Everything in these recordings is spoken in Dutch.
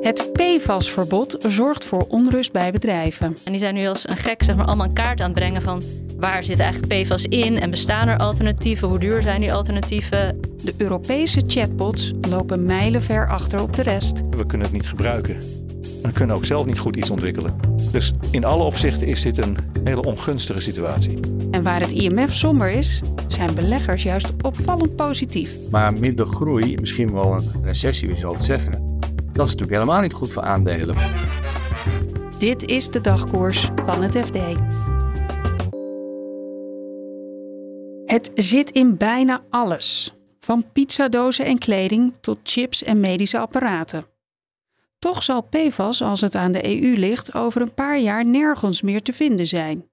Het PFAS-verbod zorgt voor onrust bij bedrijven. En die zijn nu als een gek zeg maar, allemaal een kaart aan het brengen van waar zit eigenlijk PFAS in en bestaan er alternatieven, hoe duur zijn die alternatieven. De Europese chatbots lopen mijlenver achter op de rest. We kunnen het niet gebruiken. We kunnen ook zelf niet goed iets ontwikkelen. Dus in alle opzichten is dit een hele ongunstige situatie. En waar het IMF somber is, zijn beleggers juist opvallend positief. Maar minder groei, misschien wel een recessie, wie zal het zeggen. Dat is natuurlijk helemaal niet goed voor aandelen. Dit is de dagkoers van het FD. Het zit in bijna alles. Van pizzadozen en kleding tot chips en medische apparaten. Toch zal PFAS, als het aan de EU ligt, over een paar jaar nergens meer te vinden zijn.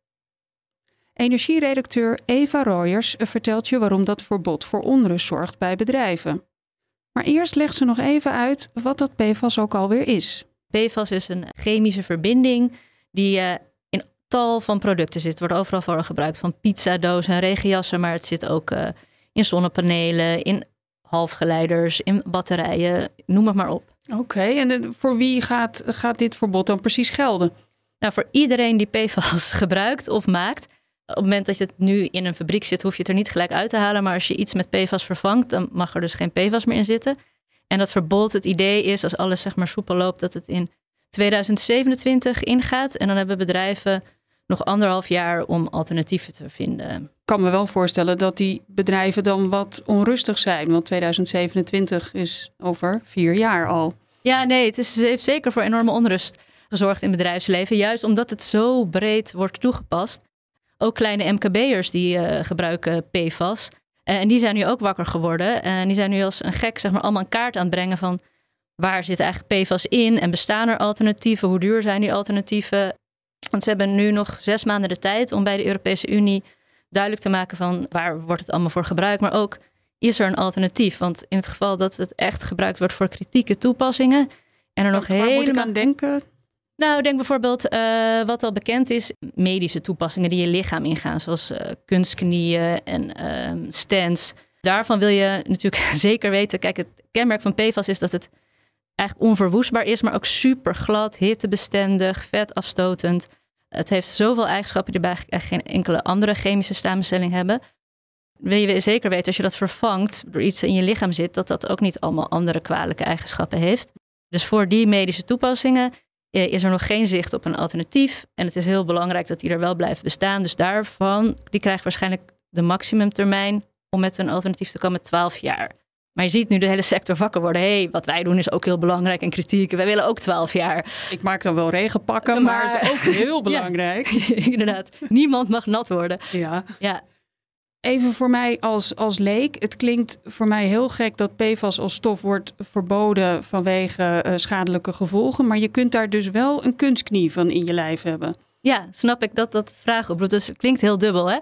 Energieredacteur Eva Royers vertelt je waarom dat verbod voor onrust zorgt bij bedrijven. Maar eerst legt ze nog even uit wat dat PFAS ook alweer is. PFAS is een chemische verbinding die uh, in tal van producten zit. wordt overal voor gebruikt, van pizzadozen en regenjassen, maar het zit ook uh, in zonnepanelen, in halfgeleiders, in batterijen, noem het maar op. Oké, en voor wie gaat, gaat dit verbod dan precies gelden? Nou, voor iedereen die PFAS gebruikt of maakt. Op het moment dat je het nu in een fabriek zit, hoef je het er niet gelijk uit te halen. Maar als je iets met PFAS vervangt, dan mag er dus geen PFAS meer in zitten. En dat verbod, het idee is, als alles zeg maar soepel loopt, dat het in 2027 ingaat. En dan hebben bedrijven nog anderhalf jaar om alternatieven te vinden. Ik kan me wel voorstellen dat die bedrijven dan wat onrustig zijn. Want 2027 is over vier jaar al. Ja, nee, het, is, het heeft zeker voor enorme onrust gezorgd in bedrijfsleven. Juist omdat het zo breed wordt toegepast. Ook kleine MKB'ers die uh, gebruiken PFAS. Uh, en die zijn nu ook wakker geworden. En die zijn nu als een gek zeg maar, allemaal een kaart aan het brengen van... waar zit eigenlijk PFAS in en bestaan er alternatieven? Hoe duur zijn die alternatieven? Want ze hebben nu nog zes maanden de tijd om bij de Europese Unie duidelijk te maken van waar wordt het allemaal voor gebruikt, maar ook is er een alternatief? Want in het geval dat het echt gebruikt wordt voor kritieke toepassingen en er nog waar helemaal... moet ik aan denken? Nou, denk bijvoorbeeld uh, wat al bekend is, medische toepassingen die je lichaam ingaan, zoals uh, kunstknieën en uh, stents. Daarvan wil je natuurlijk zeker weten. Kijk, het kenmerk van PFAS is dat het eigenlijk onverwoestbaar is, maar ook super glad, hittebestendig, vetafstotend. Het heeft zoveel eigenschappen die bij geen enkele andere chemische samenstelling hebben. Wil je zeker weten als je dat vervangt door iets in je lichaam zit, dat dat ook niet allemaal andere kwalijke eigenschappen heeft. Dus voor die medische toepassingen is er nog geen zicht op een alternatief. En het is heel belangrijk dat die er wel blijven bestaan. Dus daarvan, die krijgt waarschijnlijk de maximumtermijn om met een alternatief te komen 12 jaar. Maar je ziet nu de hele sector wakker worden. Hé, hey, wat wij doen is ook heel belangrijk en kritiek. Wij willen ook 12 jaar. Ik maak dan wel regenpakken, maar, maar is ook heel belangrijk. ja, inderdaad. Niemand mag nat worden. Ja. ja. Even voor mij als, als leek. Het klinkt voor mij heel gek dat PFAS als stof wordt verboden vanwege uh, schadelijke gevolgen. Maar je kunt daar dus wel een kunstknie van in je lijf hebben. Ja, snap ik dat dat vraag oproept. Dus het klinkt heel dubbel, hè?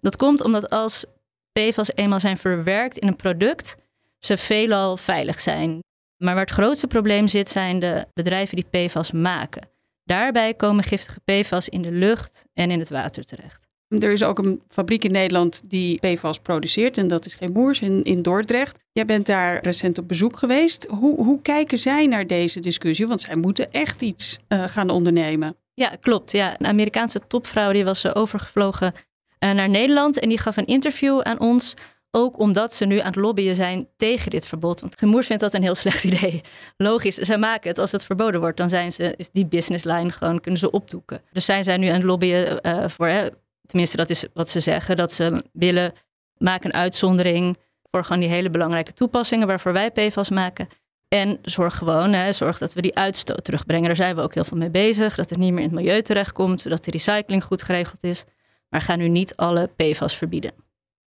Dat komt omdat als PFAS eenmaal zijn verwerkt in een product ze veelal veilig zijn. Maar waar het grootste probleem zit, zijn de bedrijven die PFAS maken. Daarbij komen giftige PFAS in de lucht en in het water terecht. Er is ook een fabriek in Nederland die PFAS produceert en dat is geen moers in, in Dordrecht. Jij bent daar recent op bezoek geweest. Hoe, hoe kijken zij naar deze discussie? Want zij moeten echt iets uh, gaan ondernemen. Ja, klopt. Ja. Een Amerikaanse topvrouw die was uh, overgevlogen uh, naar Nederland en die gaf een interview aan ons ook omdat ze nu aan het lobbyen zijn tegen dit verbod. Want Gemoers vindt dat een heel slecht idee. Logisch, zij maken het. Als het verboden wordt, dan zijn ze, is die businesslijn gewoon, kunnen ze opdoeken. Dus zij zijn nu aan het lobbyen voor, hè, tenminste dat is wat ze zeggen, dat ze willen, maken een uitzondering voor gewoon die hele belangrijke toepassingen waarvoor wij PFAS maken. En zorg gewoon, hè, zorg dat we die uitstoot terugbrengen. Daar zijn we ook heel veel mee bezig. Dat het niet meer in het milieu terechtkomt, dat de recycling goed geregeld is. Maar ga nu niet alle PFAS verbieden.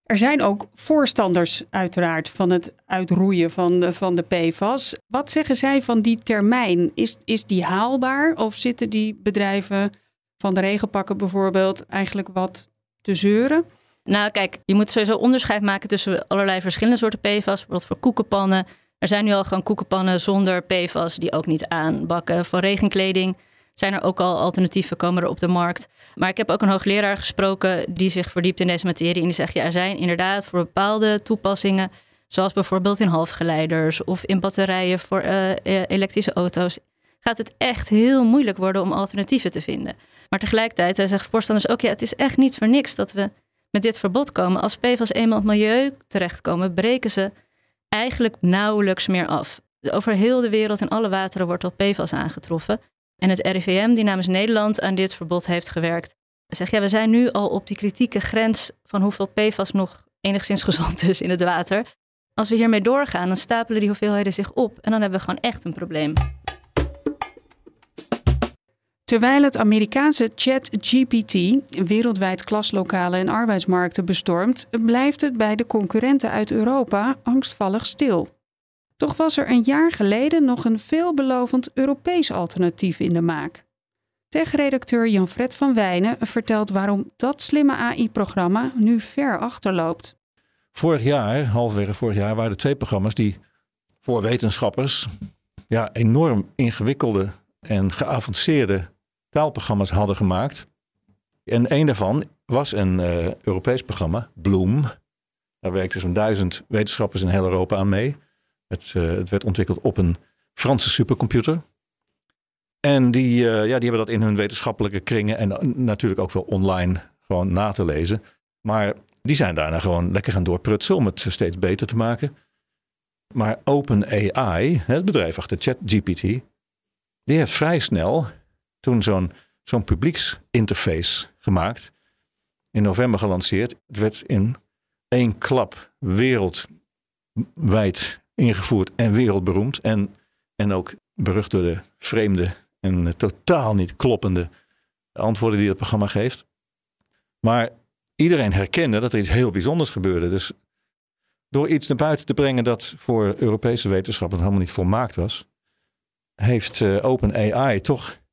Er zijn ook voorstanders uiteraard van het uitroeien van de, van de PFAS. Wat zeggen zij van die termijn? Is, is die haalbaar of zitten die bedrijven van de regenpakken bijvoorbeeld eigenlijk wat te zeuren? Nou, kijk, je moet sowieso onderscheid maken tussen allerlei verschillende soorten PFAS. Bijvoorbeeld voor koekenpannen. Er zijn nu al gewoon koekenpannen zonder PFAS die ook niet aanbakken. Voor regenkleding zijn er ook al alternatieven komen er op de markt. Maar ik heb ook een hoogleraar gesproken die zich verdiept in deze materie. En die zegt, ja, er zijn inderdaad voor bepaalde toepassingen, zoals bijvoorbeeld in halfgeleiders of in batterijen voor uh, elektrische auto's, gaat het echt heel moeilijk worden om alternatieven te vinden. Maar tegelijkertijd zegt voorstanders ook, ja, het is echt niet voor niks dat we met dit verbod komen. Als PFAS eenmaal op milieu terechtkomen, breken ze eigenlijk nauwelijks meer af. Over heel de wereld in alle wateren wordt al PFAS aangetroffen. En het RIVM, die namens Nederland aan dit verbod heeft gewerkt, zegt ja, we zijn nu al op die kritieke grens van hoeveel PFAS nog enigszins gezond is in het water. Als we hiermee doorgaan, dan stapelen die hoeveelheden zich op en dan hebben we gewoon echt een probleem. Terwijl het Amerikaanse ChatGPT wereldwijd klaslokalen en arbeidsmarkten bestormt, blijft het bij de concurrenten uit Europa angstvallig stil. Toch was er een jaar geleden nog een veelbelovend Europees alternatief in de maak. Tech-redacteur Jan-Fred van Wijnen vertelt waarom dat slimme AI-programma nu ver achterloopt. Vorig jaar, halverwege vorig jaar, waren er twee programma's die voor wetenschappers ja, enorm ingewikkelde en geavanceerde taalprogramma's hadden gemaakt. En een daarvan was een uh, Europees programma, Bloom. Daar werkten zo'n duizend wetenschappers in heel Europa aan mee. Het, uh, het werd ontwikkeld op een Franse supercomputer. En die, uh, ja, die hebben dat in hun wetenschappelijke kringen en natuurlijk ook wel online gewoon na te lezen. Maar die zijn daarna gewoon lekker gaan doorprutsen om het steeds beter te maken. Maar OpenAI, het bedrijf achter ChatGPT, die heeft vrij snel toen zo'n zo'n publieksinterface gemaakt. In november gelanceerd. Het werd in één klap wereldwijd ingevoerd en wereldberoemd. En, en ook berucht door de vreemde en totaal niet kloppende antwoorden die het programma geeft. Maar iedereen herkende dat er iets heel bijzonders gebeurde. Dus door iets naar buiten te brengen dat voor Europese wetenschappers helemaal niet volmaakt was, heeft uh, OpenAI toch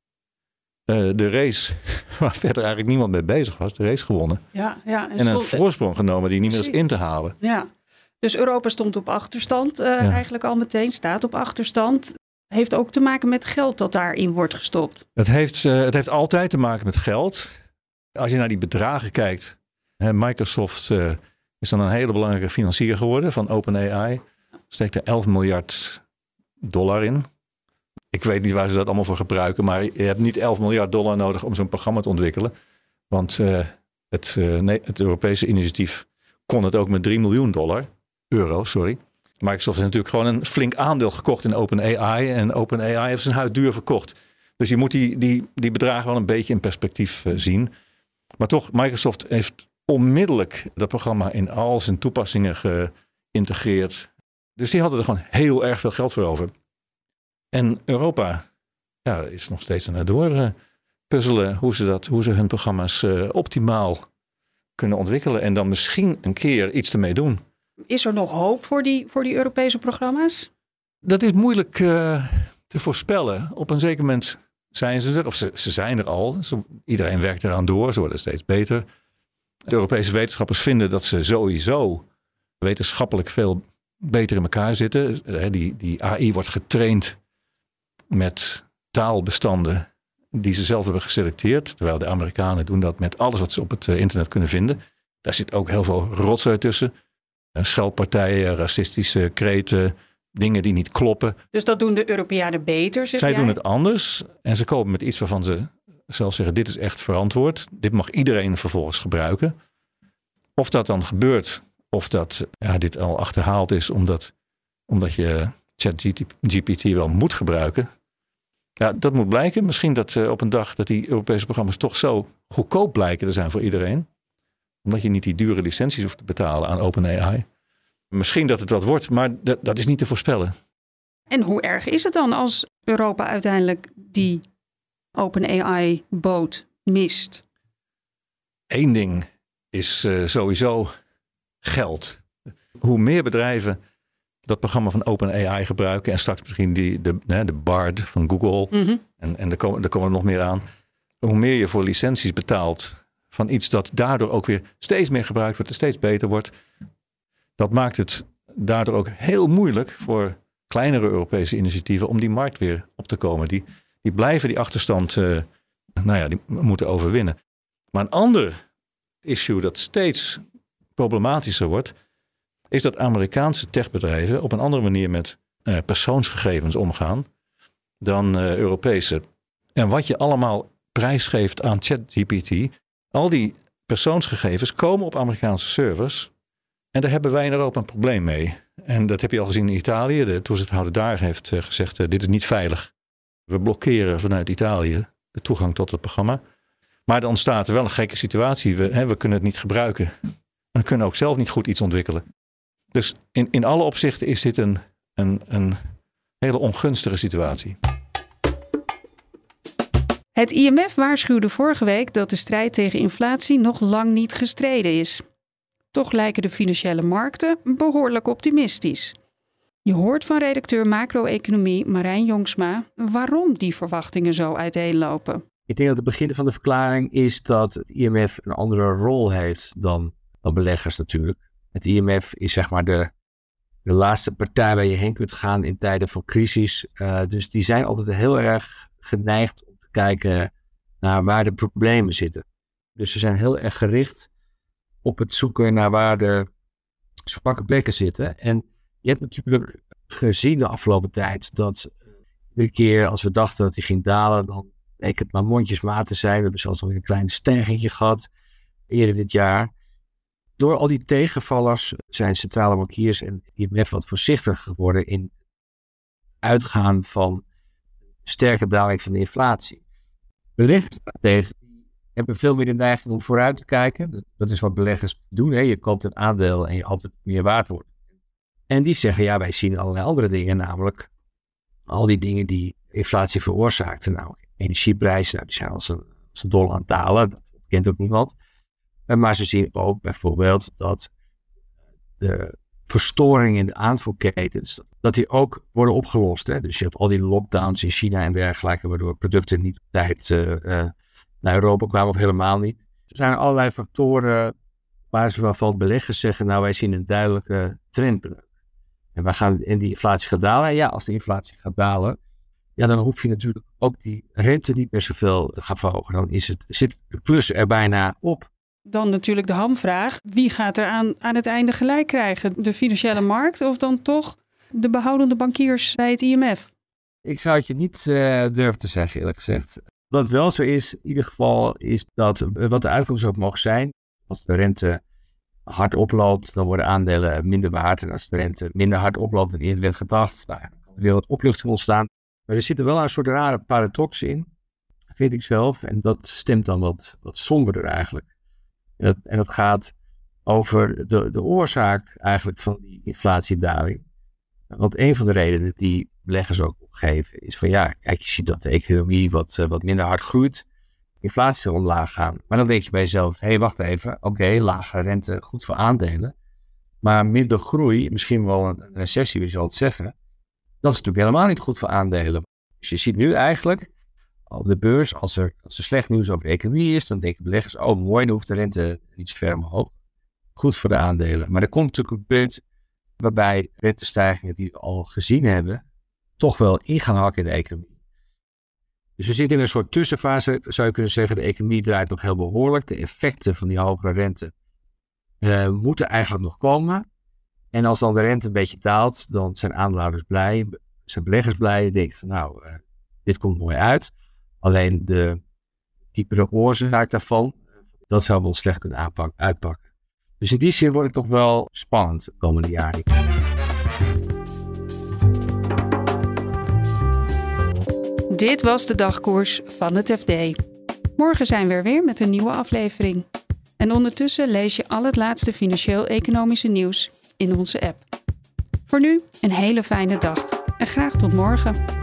uh, de race, waar verder eigenlijk niemand mee bezig was, de race gewonnen. Ja, ja, en, en een voorsprong genomen die niet meer is in te halen. Ja, dus Europa stond op achterstand uh, ja. eigenlijk al meteen, staat op achterstand. Heeft ook te maken met geld dat daarin wordt gestopt. Het heeft, uh, het heeft altijd te maken met geld. Als je naar die bedragen kijkt, hè, Microsoft is dan een hele belangrijke financier geworden van OpenAI. Steekt er 11 miljard dollar in. Ik weet niet waar ze dat allemaal voor gebruiken, maar je hebt niet 11 miljard dollar nodig om zo'n programma te ontwikkelen. Want uh, het, uh, nee, het Europese initiatief kon het ook met 3 miljoen dollar, euro, sorry. Microsoft heeft natuurlijk gewoon een flink aandeel gekocht in OpenAI en OpenAI heeft zijn huid duur verkocht. Dus je moet die, die, die bedragen wel een beetje in perspectief uh, zien. Maar toch, Microsoft heeft onmiddellijk dat programma in al zijn toepassingen geïntegreerd. Dus die hadden er gewoon heel erg veel geld voor over. En Europa ja, is nog steeds aan het door puzzelen hoe ze, dat, hoe ze hun programma's uh, optimaal kunnen ontwikkelen. En dan misschien een keer iets ermee doen. Is er nog hoop voor die, voor die Europese programma's? Dat is moeilijk uh, te voorspellen. Op een zeker moment zijn ze er, of ze, ze zijn er al. Iedereen werkt eraan door, ze worden steeds beter. De Europese wetenschappers vinden dat ze sowieso wetenschappelijk veel beter in elkaar zitten. Die, die AI wordt getraind met taalbestanden die ze zelf hebben geselecteerd. Terwijl de Amerikanen doen dat met alles wat ze op het eh, internet kunnen vinden. Daar zit ook heel veel rotzooi tussen. Eh, Schelpartijen, racistische kreten, dingen die niet kloppen. Dus dat doen de Europeanen beter, Zij jij? doen het anders en ze komen met iets waarvan ze zelf zeggen, dit is echt verantwoord. Dit mag iedereen vervolgens gebruiken. Of dat dan gebeurt, of dat ja, dit al achterhaald is omdat, omdat je ChatGPT wel moet gebruiken. Ja, dat moet blijken. Misschien dat uh, op een dag dat die Europese programma's toch zo goedkoop blijken te zijn voor iedereen. Omdat je niet die dure licenties hoeft te betalen aan OpenAI. Misschien dat het wat wordt, maar dat, dat is niet te voorspellen. En hoe erg is het dan als Europa uiteindelijk die OpenAI-boot mist? Eén ding is uh, sowieso geld. Hoe meer bedrijven dat programma van OpenAI gebruiken en straks misschien die, de, de BARD van Google Mhm. en, en er, komen, er komen er nog meer aan. Hoe meer je voor licenties betaalt van iets dat daardoor ook weer steeds meer gebruikt wordt en steeds beter wordt. Dat maakt het daardoor ook heel moeilijk voor kleinere Europese initiatieven om die markt weer op te komen. Die, die blijven die achterstand eh, nou ja, die moeten overwinnen. Maar een ander issue dat steeds problematischer wordt, is dat Amerikaanse techbedrijven op een andere manier met eh, persoonsgegevens omgaan dan eh, Europese. En wat je allemaal prijsgeeft aan ChatGPT, al die persoonsgegevens komen op Amerikaanse servers. En daar hebben wij in Europa een probleem mee. En dat heb je al gezien in Italië. De toezichthouder daar heeft eh, gezegd: dit is niet veilig. We blokkeren vanuit Italië de toegang tot het programma. Maar dan ontstaat er wel een gekke situatie. We, hè, we kunnen het niet gebruiken. En we kunnen ook zelf niet goed iets ontwikkelen. Dus in, in alle opzichten is dit een, een, een hele ongunstige situatie. Het IMF waarschuwde vorige week dat de strijd tegen inflatie nog lang niet gestreden is. Toch lijken de financiële markten behoorlijk optimistisch. Je hoort van redacteur macro-economie Marijn Jongsma waarom die verwachtingen zo uiteenlopen. Ik denk dat het begin van de verklaring is dat het IMF een andere rol heeft dan, dan beleggers natuurlijk. Het IMF is zeg maar de, de laatste partij waar je heen kunt gaan in tijden van crisis. Uh, dus die zijn altijd heel erg geneigd om te kijken naar waar de problemen zitten. Dus ze zijn heel erg gericht op het zoeken naar waar de zwakke plekken zitten. En je hebt natuurlijk gezien de afgelopen tijd dat iedere keer als we dachten dat die ging dalen, dan leek het maar mondjesmaat te zijn. We hebben zelfs nog een klein stijgingje gehad eerder dit jaar. Door al die tegenvallers zijn centrale bankiers en IMF wat voorzichtiger geworden in uitgaan van sterke daling van de inflatie. Beleggersstrategen hebben veel meer de neiging om vooruit te kijken. Dat is wat beleggers doen. Hè? Je koopt een aandeel en je hoopt dat het meer waard wordt. En die zeggen, ja, wij zien allerlei andere dingen, namelijk al die dingen die inflatie veroorzaakten. Nou, energieprijzen, nou, die zijn als een dol aan het dalen. Dat kent ook niemand. Maar ze zien ook bijvoorbeeld dat de verstoringen in de aanvoerketens, dat die ook worden opgelost. Hè? Dus je hebt al die lockdowns in China en dergelijke, waardoor producten niet op tijd uh, uh, naar Europa kwamen of helemaal niet. Er zijn allerlei factoren waar ze waarvan beleggers zeggen, nou wij zien een duidelijke trendbreuk. En, wij gaan, en die inflatie gaat dalen. En ja, als de inflatie gaat dalen, ja, dan hoef je natuurlijk ook die rente niet meer zoveel te gaan verhogen. Dan is het, zit de plus er bijna op. Dan natuurlijk de hamvraag. Wie gaat er aan, aan het einde gelijk krijgen? De financiële markt of dan toch de behoudende bankiers bij het IMF? Ik zou het je niet uh, durven te zeggen, eerlijk gezegd. Wat wel zo is, in ieder geval, is dat uh, wat de uitkomst ook mag zijn. Als de rente hard oploopt, dan worden aandelen minder waard. En als de rente minder hard oploopt dan eerder werd gedacht, nou, dan kan er weer wat opluchting ontstaan. Maar er zit er wel een soort rare paradox in, vind ik zelf. En dat stemt dan wat, wat somberder eigenlijk. En dat, en gaat over de, de oorzaak eigenlijk van die inflatiedaling. Want een van de redenen die beleggers ook opgeven is van ja, kijk, je ziet dat de economie wat, uh, wat minder hard groeit. Inflatie zal omlaag gaan. Maar dan denk je bij jezelf, hé, hey, wacht even. Oké, okay, lagere rente, goed voor aandelen. Maar minder groei, misschien wel een, een recessie, wie zal het zeggen. Dat is natuurlijk helemaal niet goed voor aandelen. Dus je ziet nu eigenlijk op de beurs, als er, als er slecht nieuws over de economie is, dan denken beleggers, oh mooi, dan hoeft de rente niet zo ver omhoog. Goed voor de aandelen. Maar er komt natuurlijk een punt waarbij rentestijgingen die we al gezien hebben, toch wel in gaan hakken in de economie. Dus we zitten in een soort tussenfase, zou je kunnen zeggen, de economie draait nog heel behoorlijk. De effecten van die hogere rente uh, moeten eigenlijk nog komen. En als dan de rente een beetje daalt, dan zijn aandeelhouders blij, zijn beleggers blij. Denken van nou, uh, dit komt mooi uit. Alleen de diepere oorzaak daarvan, dat zou wel slecht kunnen aanpakken, uitpakken. Dus in die zin wordt het toch wel spannend de komende jaren. Dit was de dagkoers van het FD. Morgen zijn we er weer met een nieuwe aflevering. En ondertussen lees je al het laatste financieel-economische nieuws in onze app. Voor nu een hele fijne dag en graag tot morgen.